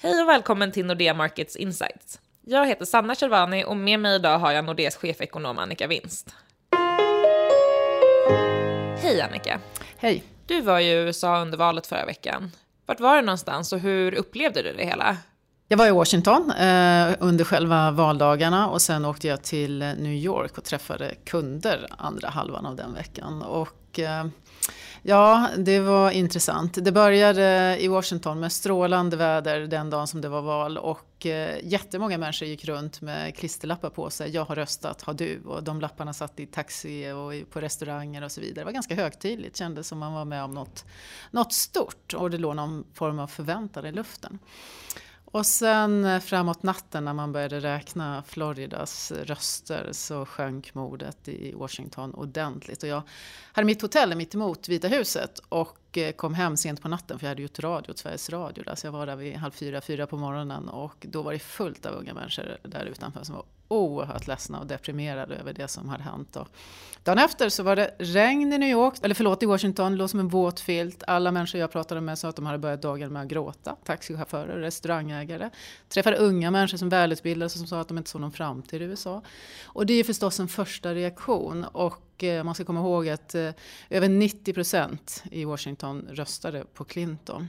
Hej och välkommen till Nordea Markets Insights. Jag heter Sanna Cervani och med mig idag har jag Nordeas chefekonom Annika Winst. Hej Annika! Hej! Du var i USA under valet förra veckan. Vart var du någonstans och hur upplevde du det hela? Jag var i Washington eh, under själva valdagarna och sen åkte jag till New York och träffade kunder andra halvan av den veckan. Och, eh, ja, det var intressant. Det började i Washington med strålande väder den dagen som det var val och eh, jättemånga människor gick runt med klisterlappar på sig. Jag har röstat, har du? Och de lapparna satt i taxi och på restauranger och så vidare. Det var ganska högtidligt, kändes som man var med om något, något stort och det låg någon form av förväntan i luften. Och sen eh, framåt natten när man började räkna Floridas röster så sjönk mordet i Washington ordentligt. Och jag hade mitt hotell mitt emot Vita huset och och eh, kom hem sent på natten för jag hade gjort radio åt Sveriges Radio. Där, så jag var där vid halv fyra, fyra på morgonen och då var det fullt av unga människor där utanför som var oerhört ledsna och deprimerade över det som hade hänt. Och dagen efter så var det regn i New York, eller förlåt i Washington, det låg som en våt filt. Alla människor jag pratade med sa att de hade börjat dagen med att gråta. Taxichaufförer, restaurangägare. Träffade unga människor som välutbildade som sa att de inte såg någon framtid i USA. Och det är förstås en första reaktion. Och Eh, man ska komma ihåg att eh, över 90 procent i Washington röstade på Clinton.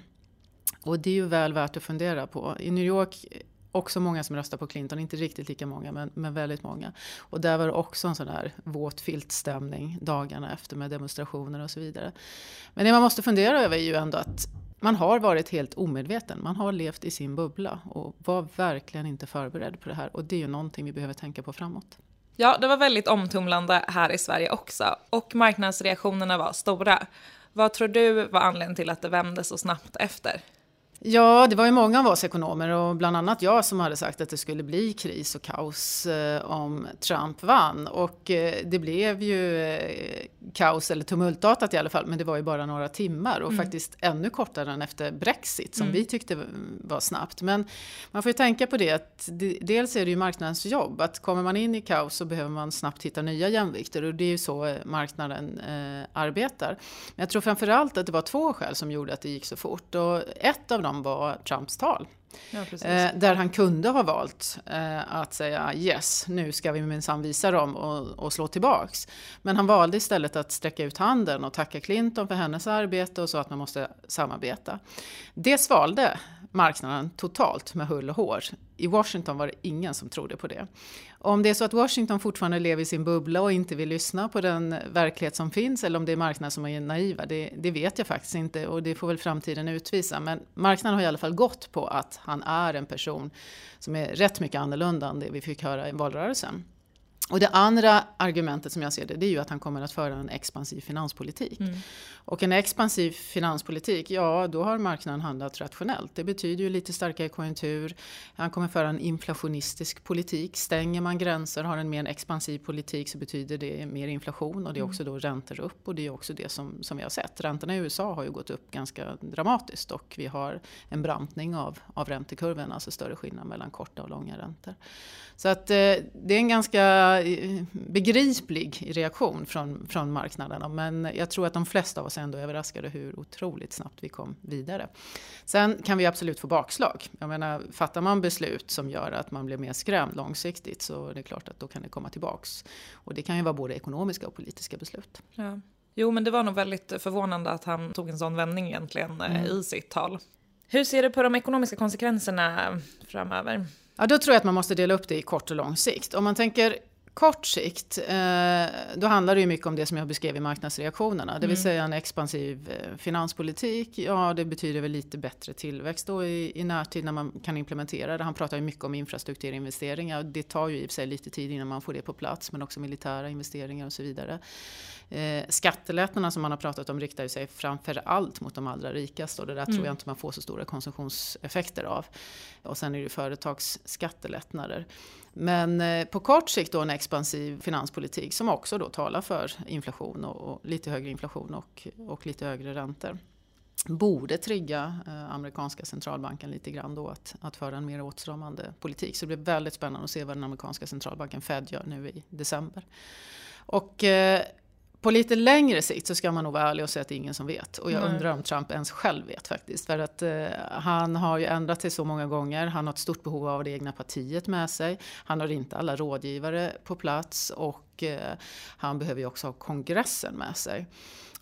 Och det är ju väl värt att fundera på. I New York eh, också många som röstar på Clinton, inte riktigt lika många men, men väldigt många. Och där var det också en sån här våt filtstämning dagarna efter med demonstrationer och så vidare. Men det man måste fundera över är ju ändå att man har varit helt omedveten. Man har levt i sin bubbla och var verkligen inte förberedd på det här. Och det är ju någonting vi behöver tänka på framåt. Ja, det var väldigt omtumlande här i Sverige också och marknadsreaktionerna var stora. Vad tror du var anledningen till att det vände så snabbt efter? Ja, det var ju många av oss ekonomer och bland annat jag som hade sagt att det skulle bli kris och kaos eh, om Trump vann. Och eh, det blev ju eh, kaos, eller tumultartat i alla fall, men det var ju bara några timmar och mm. faktiskt ännu kortare än efter Brexit som mm. vi tyckte var snabbt. Men man får ju tänka på det att dels är det ju marknadens jobb, att kommer man in i kaos så behöver man snabbt hitta nya jämvikter och det är ju så marknaden eh, arbetar. Men jag tror framförallt att det var två skäl som gjorde att det gick så fort och ett av dem som var Trumps tal. Ja, eh, där han kunde ha valt eh, att säga yes, nu ska vi minsann visa dem och, och, slå tillbaks. Men han valde istället att sträcka ut handen och tacka Clinton för hennes arbete och sa att man måste samarbeta. Det svalde marknaden totalt med hull och hår. I Washington var det ingen som trodde på det. Om det är så att Washington fortfarande lever i sin bubbla och inte vill lyssna på den verklighet som finns eller om det är marknaden som är naiva, det, det vet jag faktiskt inte och det får väl framtiden utvisa. Men marknaden har i alla fall gått på att han är en person som är rätt mycket annorlunda än det vi fick höra i valrörelsen. Och det andra argumentet som jag ser det, det är ju att han kommer att föra en expansiv finanspolitik. Mm. Och en expansiv finanspolitik, ja då har marknaden handlat rationellt. Det betyder ju lite starkare konjunktur. Han kommer föra en inflationistisk politik. Stänger man gränser, har en mer expansiv politik så betyder det mer inflation och det är mm. också då räntor upp och det är också det som, som vi har sett. Räntorna i USA har ju gått upp ganska dramatiskt och vi har en brantning av, av räntekurvan, alltså större skillnad mellan korta och långa räntor. Så att eh, det är en ganska eh, begriplig reaktion från, från marknaden. Men jag tror att de flesta av oss är ändå överraskade hur otroligt snabbt vi kom vidare. Sen kan vi absolut få bakslag. Jag menar, fattar man beslut som gör att man blir mer skrämd långsiktigt så är det klart att då kan det komma tillbaks. Och det kan ju vara både ekonomiska och politiska beslut. Ja. Jo, men det var nog väldigt förvånande att han tog en sån vändning egentligen eh, mm. i sitt tal. Hur ser du på de ekonomiska konsekvenserna framöver? Ja, då tror jag att man måste dela upp det i kort och lång sikt. Om man tänker kort sikt, eh, då handlar det ju mycket om det som jag beskrev i marknadsreaktionerna. Det vill mm. säga en expansiv eh, finanspolitik. Ja, det betyder väl lite bättre tillväxt då i, i närtid när man kan implementera det. Han pratar ju mycket om infrastrukturinvesteringar. Det tar ju i sig lite tid innan man får det på plats, men också militära investeringar och så vidare. Eh, skattelättnaderna som man har pratat om riktar sig framför allt mot de allra rikaste och det där mm. tror jag inte man får så stora konsumtionseffekter av. Och sen är det ju företagsskattelättnader. Men eh, på kort sikt då en expansiv finanspolitik som också då talar för inflation och, och lite högre inflation och, och lite högre räntor borde trigga eh, amerikanska centralbanken lite grann då att, att föra en mer åtstramande politik. Så det blir väldigt spännande att se vad den amerikanska centralbanken Fed gör nu i december. Och eh, på lite längre sikt så ska man nog vara ärlig och säga att det är ingen som vet. Och jag Nej. undrar om Trump ens själv vet faktiskt. För att eh, han har ju ändrat sig så många gånger. Han har ett stort behov av det egna partiet med sig. Han har inte alla rådgivare på plats och eh, han behöver ju också ha kongressen med sig.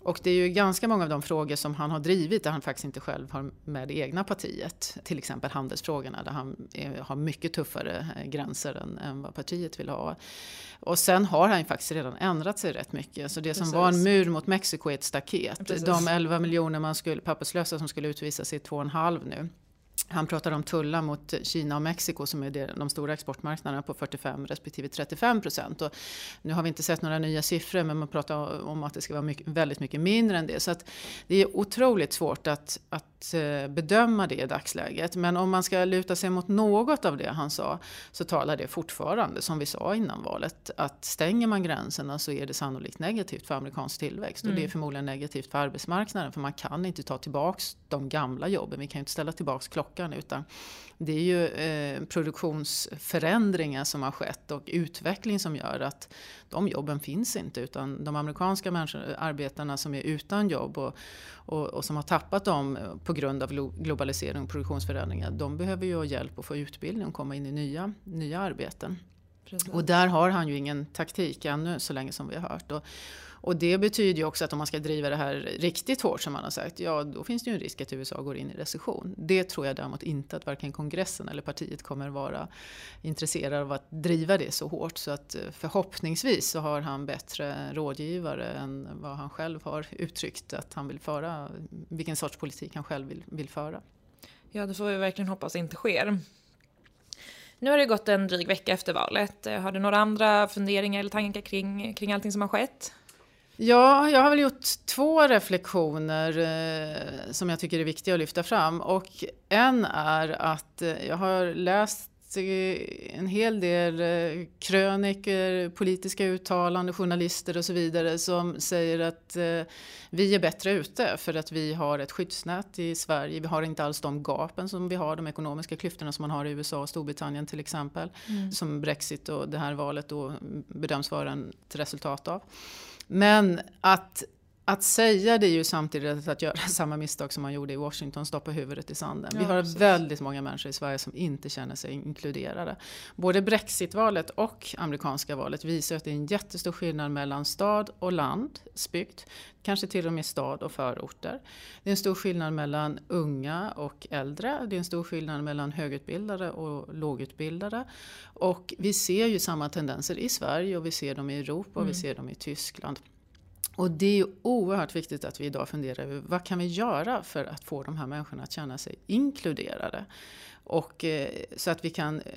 Och det är ju ganska många av de frågor som han har drivit där han faktiskt inte själv har med det egna partiet. Till exempel handelsfrågorna där han är, har mycket tuffare eh, gränser än, än vad partiet vill ha. Och sen har han ju faktiskt redan ändrat sig rätt mycket. Så det som Precis. var en mur mot Mexiko är ett staket. Precis. De 11 miljoner man skulle, papperslösa som skulle utvisas är 2,5 nu. Han pratar om tullar mot Kina och Mexiko som är de stora exportmarknaderna på 45 respektive 35 procent. Och nu har vi inte sett några nya siffror men man pratar om att det ska vara mycket, väldigt mycket mindre än det. Så att det är otroligt svårt att, att eh, bedöma det i dagsläget. Men om man ska luta sig mot något av det han sa så talar det fortfarande, som vi sa innan valet, att stänger man gränserna så är det sannolikt negativt för amerikansk tillväxt. Och det är förmodligen negativt för arbetsmarknaden för man kan inte ta tillbaks de gamla jobben. Vi kan ju inte ställa tillbaks klockan utan det är ju eh, produktionsförändringar som har skett och utveckling som gör att de jobben finns inte utan de amerikanska människor, arbetarna som är utan jobb och, och, och som har tappat dem på grund av glo- globalisering och produktionsförändringar, de behöver ju ha hjälp att få utbildning och komma in i nya, nya arbeten. Precis. Och där har han ju ingen taktik ännu så länge som vi har hört. Och, och det betyder ju också att om man ska driva det här riktigt hårt som man har sagt, ja då finns det ju en risk att USA går in i recession. Det tror jag däremot inte att varken kongressen eller partiet kommer vara intresserade av att driva det så hårt. Så att eh, förhoppningsvis så har han bättre rådgivare än vad han själv har uttryckt att han vill föra, vilken sorts politik han själv vill, vill föra. Ja, det får vi verkligen hoppas inte sker. Nu har det gått en dryg vecka efter valet. Har du några andra funderingar eller tankar kring, kring allting som har skett? Ja, jag har väl gjort två reflektioner eh, som jag tycker är viktiga att lyfta fram. Och en är att eh, jag har läst en hel del eh, kröniker, politiska uttalanden, journalister och så vidare som säger att eh, vi är bättre ute för att vi har ett skyddsnät i Sverige. Vi har inte alls de gapen som vi har, de ekonomiska klyftorna som man har i USA och Storbritannien till exempel. Som Brexit och det här valet då bedöms vara ett resultat av. Men att, att säga det är ju samtidigt att göra samma misstag som man gjorde i Washington, stoppa huvudet i sanden. Vi Ja, har precis. väldigt många människor i Sverige som inte känner sig inkluderade. Både Brexitvalet och amerikanska valet visar att det är en jättestor skillnad mellan stad och landsbygd. Kanske till och med stad och förorter. Det är en stor skillnad mellan unga och äldre. Det är en stor skillnad mellan högutbildade och lågutbildade. Och vi ser ju samma tendenser i Sverige och vi ser dem i Europa och vi ser dem i Tyskland. Och det är ju oerhört viktigt att vi idag funderar över vad kan vi göra för att få de här människorna att känna sig inkluderade. Och, eh, så att vi kan eh,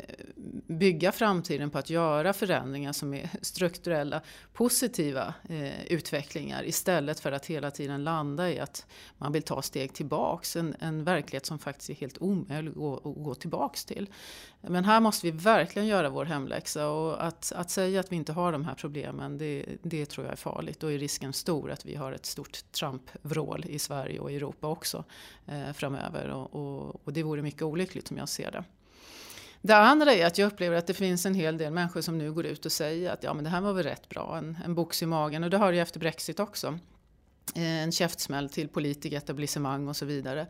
bygga framtiden på att göra förändringar som är strukturella, positiva eh, utvecklingar istället för att hela tiden landa i att man vill ta steg tillbaks. En, en verklighet som faktiskt är helt omöjlig att gå, att gå tillbaks till. Men här måste vi verkligen göra vår hemläxa och att, att säga att vi inte har de här problemen det, det tror jag är farligt. Då är risken stor att vi har ett stort Trump-vrål i Sverige och Europa också eh, framöver och, och, och det vore mycket olyckligt som jag ser det. Det andra är att jag upplever att det finns en hel del människor som nu går ut och säger att ja men det här var väl rätt bra, en, en box i magen och det har jag efter Brexit också. Eh, en käftsmäll till politiker, etablissemang och så vidare.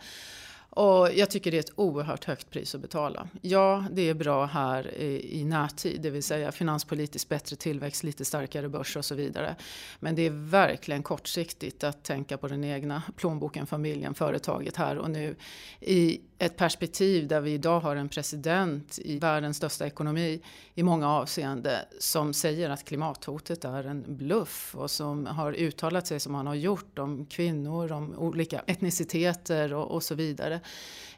Och jag tycker det är ett oerhört högt pris att betala. Ja, det är bra här i, i närtid, det vill säga finanspolitiskt bättre tillväxt, lite starkare börs och så vidare. Men det är verkligen kortsiktigt att tänka på den egna plånboken, familjen, företaget här och nu. I ett perspektiv där vi idag har en president i världens största ekonomi i många avseenden som säger att klimathotet är en bluff och som har uttalat sig som han har gjort om kvinnor, om olika etniciteter och, och så vidare.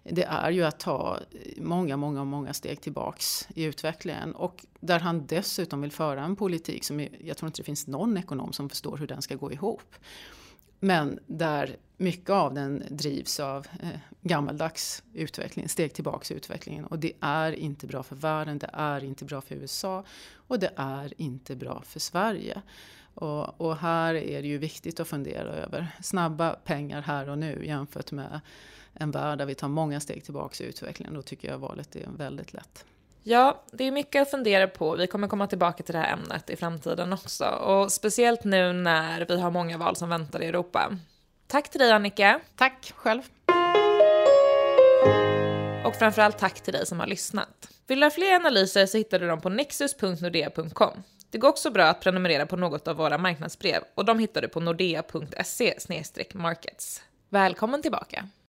Det är ju att ta många, många, många steg tillbaks i utvecklingen och där han dessutom vill föra en politik som jag tror inte det finns någon ekonom som förstår hur den ska gå ihop. Men där mycket av den drivs av eh, gammaldags utveckling, steg tillbaks i utvecklingen. Och det är inte bra för världen, det är inte bra för USA och det är inte bra för Sverige. Och, och här är det ju viktigt att fundera över snabba pengar här och nu jämfört med en värld där vi tar många steg tillbaks i utvecklingen. Då tycker jag valet är väldigt lätt. Ja, det är mycket att fundera på. Vi kommer komma tillbaka till det här ämnet i framtiden också. Och speciellt nu när vi har många val som väntar i Europa. Tack till dig Annika. Tack själv. Och framförallt tack till dig som har lyssnat. Vill du ha fler analyser så hittar du dem på nexus.nordea.com. Det går också bra att prenumerera på något av våra marknadsbrev och de hittar du på nordea.se markets. Välkommen tillbaka!